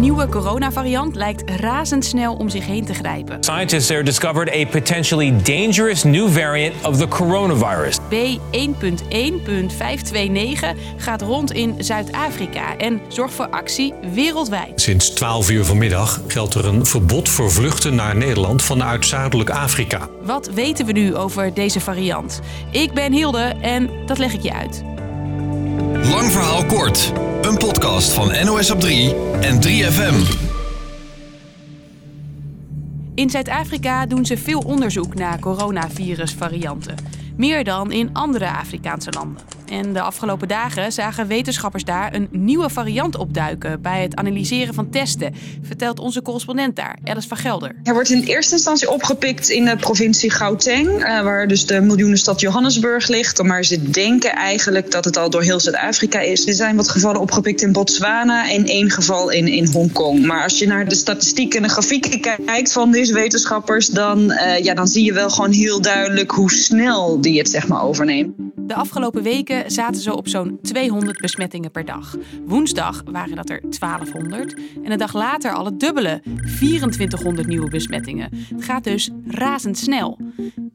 nieuwe coronavariant lijkt razendsnel om zich heen te grijpen. Scientists there discovered a potentially dangerous new variant of the coronavirus. B1.1.529 gaat rond in Zuid-Afrika en zorgt voor actie wereldwijd. Sinds 12 uur vanmiddag geldt er een verbod voor vluchten naar Nederland vanuit Zuidelijk Afrika. Wat weten we nu over deze variant? Ik ben Hilde en dat leg ik je uit. Lang verhaal kort. Een podcast van NOS op 3 en 3FM. In Zuid-Afrika doen ze veel onderzoek naar coronavirusvarianten. Meer dan in andere Afrikaanse landen. En de afgelopen dagen zagen wetenschappers daar een nieuwe variant opduiken bij het analyseren van testen, vertelt onze correspondent daar, Alice van Gelder. Hij wordt in eerste instantie opgepikt in de provincie Gauteng, eh, waar dus de miljoenenstad Johannesburg ligt. Maar ze denken eigenlijk dat het al door heel Zuid-Afrika is. Er zijn wat gevallen opgepikt in Botswana en één geval in, in Hongkong. Maar als je naar de statistieken en de grafieken kijkt van deze wetenschappers, dan, uh, ja, dan zie je wel gewoon heel duidelijk hoe snel die het zeg maar overnemen. De afgelopen weken zaten ze op zo'n 200 besmettingen per dag. Woensdag waren dat er 1200 en een dag later al het dubbele, 2400 nieuwe besmettingen. Het gaat dus razendsnel.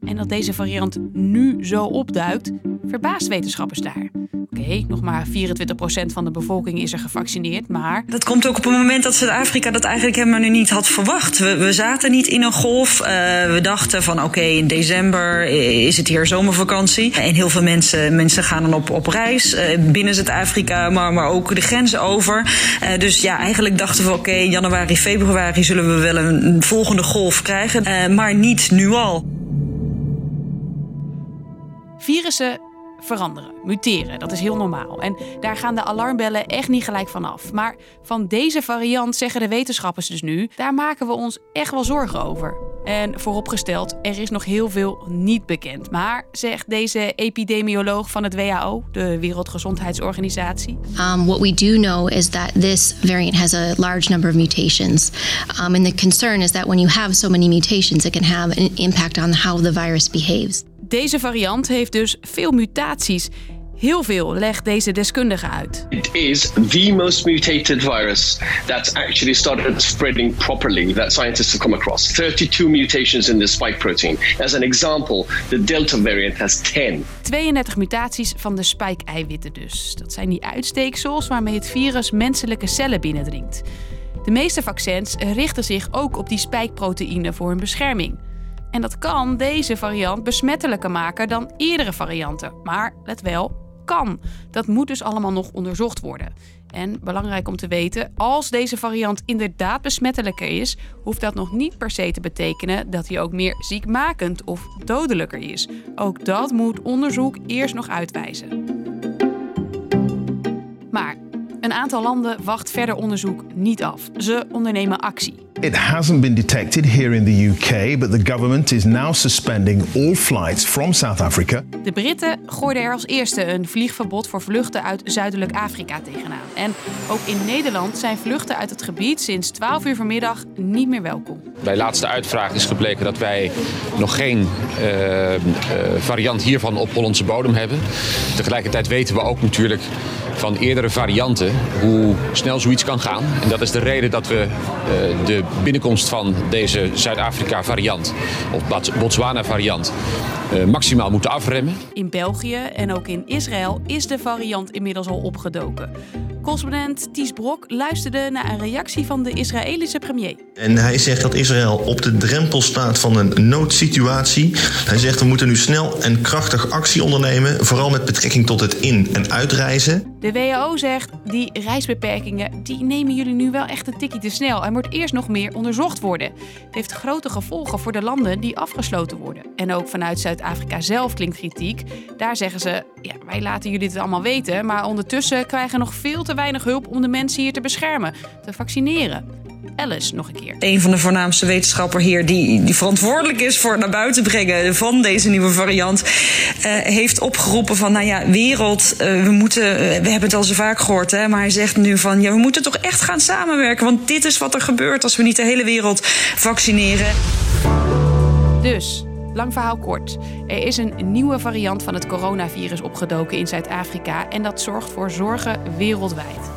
En dat deze variant nu zo opduikt, verbaast wetenschappers daar. Oké, nog maar 24% van de bevolking is er gevaccineerd, maar... Dat komt ook op een moment dat Zuid-Afrika dat eigenlijk helemaal nu niet had verwacht. We, we zaten niet in een golf. Uh, we dachten van oké, in december is het hier zomervakantie. En heel veel mensen, mensen gaan dan op, op reis uh, binnen Zuid-Afrika, maar, maar ook de grenzen over. Uh, dus ja, eigenlijk dachten we oké, januari, februari zullen we wel een, een volgende golf krijgen. maar niet nu al. Virussen veranderen, muteren. Dat is heel normaal. En daar gaan de alarmbellen echt niet gelijk van af. Maar van deze variant zeggen de wetenschappers dus nu, daar maken we ons echt wel zorgen over. En vooropgesteld, er is nog heel veel niet bekend. Maar zegt deze epidemioloog van het WHO, de Wereldgezondheidsorganisatie. Um, what we do know is that this variant has a large number of mutations. Um, and the concern is that when you have so many mutations, it can have an impact on how the virus behaves. Deze variant heeft dus veel mutaties. Heel veel legt deze deskundige uit. It is the most mutated virus that's actually started spreading properly that scientists have come across. 32 mutations in the spike protein. As an example, the Delta variant has 10. 32 mutaties van de spike-eiwitten dus. Dat zijn die uitsteeksels waarmee het virus menselijke cellen binnendringt. De meeste vaccins richten zich ook op die spijkproteïne voor hun bescherming. En dat kan deze variant besmettelijker maken dan eerdere varianten. Maar let wel, kan. Dat moet dus allemaal nog onderzocht worden. En belangrijk om te weten, als deze variant inderdaad besmettelijker is, hoeft dat nog niet per se te betekenen dat hij ook meer ziekmakend of dodelijker is. Ook dat moet onderzoek eerst nog uitwijzen. Maar een aantal landen wacht verder onderzoek niet af. Ze ondernemen actie. It hasn't been detected here in the UK, but the government is now suspending all flights from South Africa. De Britten gooiden er als eerste een vliegverbod voor vluchten uit Zuidelijk Afrika tegenaan. En ook in Nederland zijn vluchten uit het gebied sinds 12 uur vanmiddag niet meer welkom. Bij laatste uitvraag is gebleken dat wij nog geen uh, uh, variant hiervan op Hollandse bodem hebben. Tegelijkertijd weten we ook natuurlijk van eerdere varianten hoe snel zoiets kan gaan. En dat is de reden dat we uh, de binnenkomst van deze Zuid-Afrika variant of Botswana variant uh, maximaal moeten afremmen. In België en ook in Israël is de variant inmiddels al opgedoken. Correspondent Ties Brok luisterde naar een reactie van de Israëlische premier. En hij zegt dat Israël op de drempel staat van een noodsituatie. Hij zegt we moeten nu snel en krachtig actie ondernemen, vooral met betrekking tot het in- en uitreizen. De WHO zegt die reisbeperkingen die nemen jullie nu wel echt een tikje te snel en moet eerst nog meer onderzocht worden. Het heeft grote gevolgen voor de landen die afgesloten worden. En ook vanuit Zuid-Afrika zelf klinkt kritiek. Daar zeggen ze, ja, wij laten jullie het allemaal weten, maar ondertussen krijgen nog veel te weinig hulp om de mensen hier te beschermen, te vaccineren. Alice nog een keer. Een van de voornaamste wetenschappers hier die, die verantwoordelijk is voor het naar buiten brengen van deze nieuwe variant, uh, heeft opgeroepen van, nou ja, wereld, uh, we moeten, uh, we hebben het al zo vaak gehoord, hè, maar hij zegt nu van, ja, we moeten toch echt gaan samenwerken, want dit is wat er gebeurt als we niet de hele wereld vaccineren. Dus, lang verhaal kort. Er is een nieuwe variant van het coronavirus opgedoken in Zuid-Afrika en dat zorgt voor zorgen wereldwijd.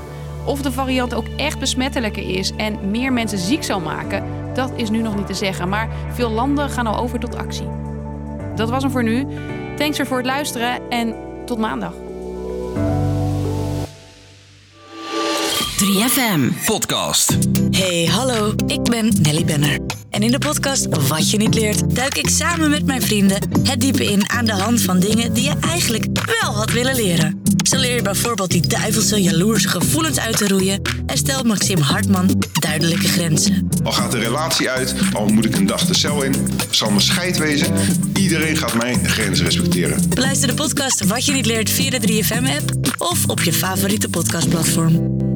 Of de variant ook echt besmettelijker is en meer mensen ziek zal maken, dat is nu nog niet te zeggen. Maar veel landen gaan al over tot actie. Dat was hem voor nu. Thanks weer voor het luisteren en tot maandag. 3FM Podcast. Hey, hallo, ik ben Nelly Benner. En in de podcast Wat je niet leert, duik ik samen met mijn vrienden het diepe in aan de hand van dingen die je eigenlijk wel had willen leren. Zo leer je bijvoorbeeld die duivelse, jaloerse gevoelens uit te roeien en stelt Maxim Hartman duidelijke grenzen. Al gaat de relatie uit, al moet ik een dag de cel in, zal me scheid wezen. Iedereen gaat mijn grenzen respecteren. Beluister de podcast Wat je niet leert via de 3FM-app of op je favoriete podcastplatform.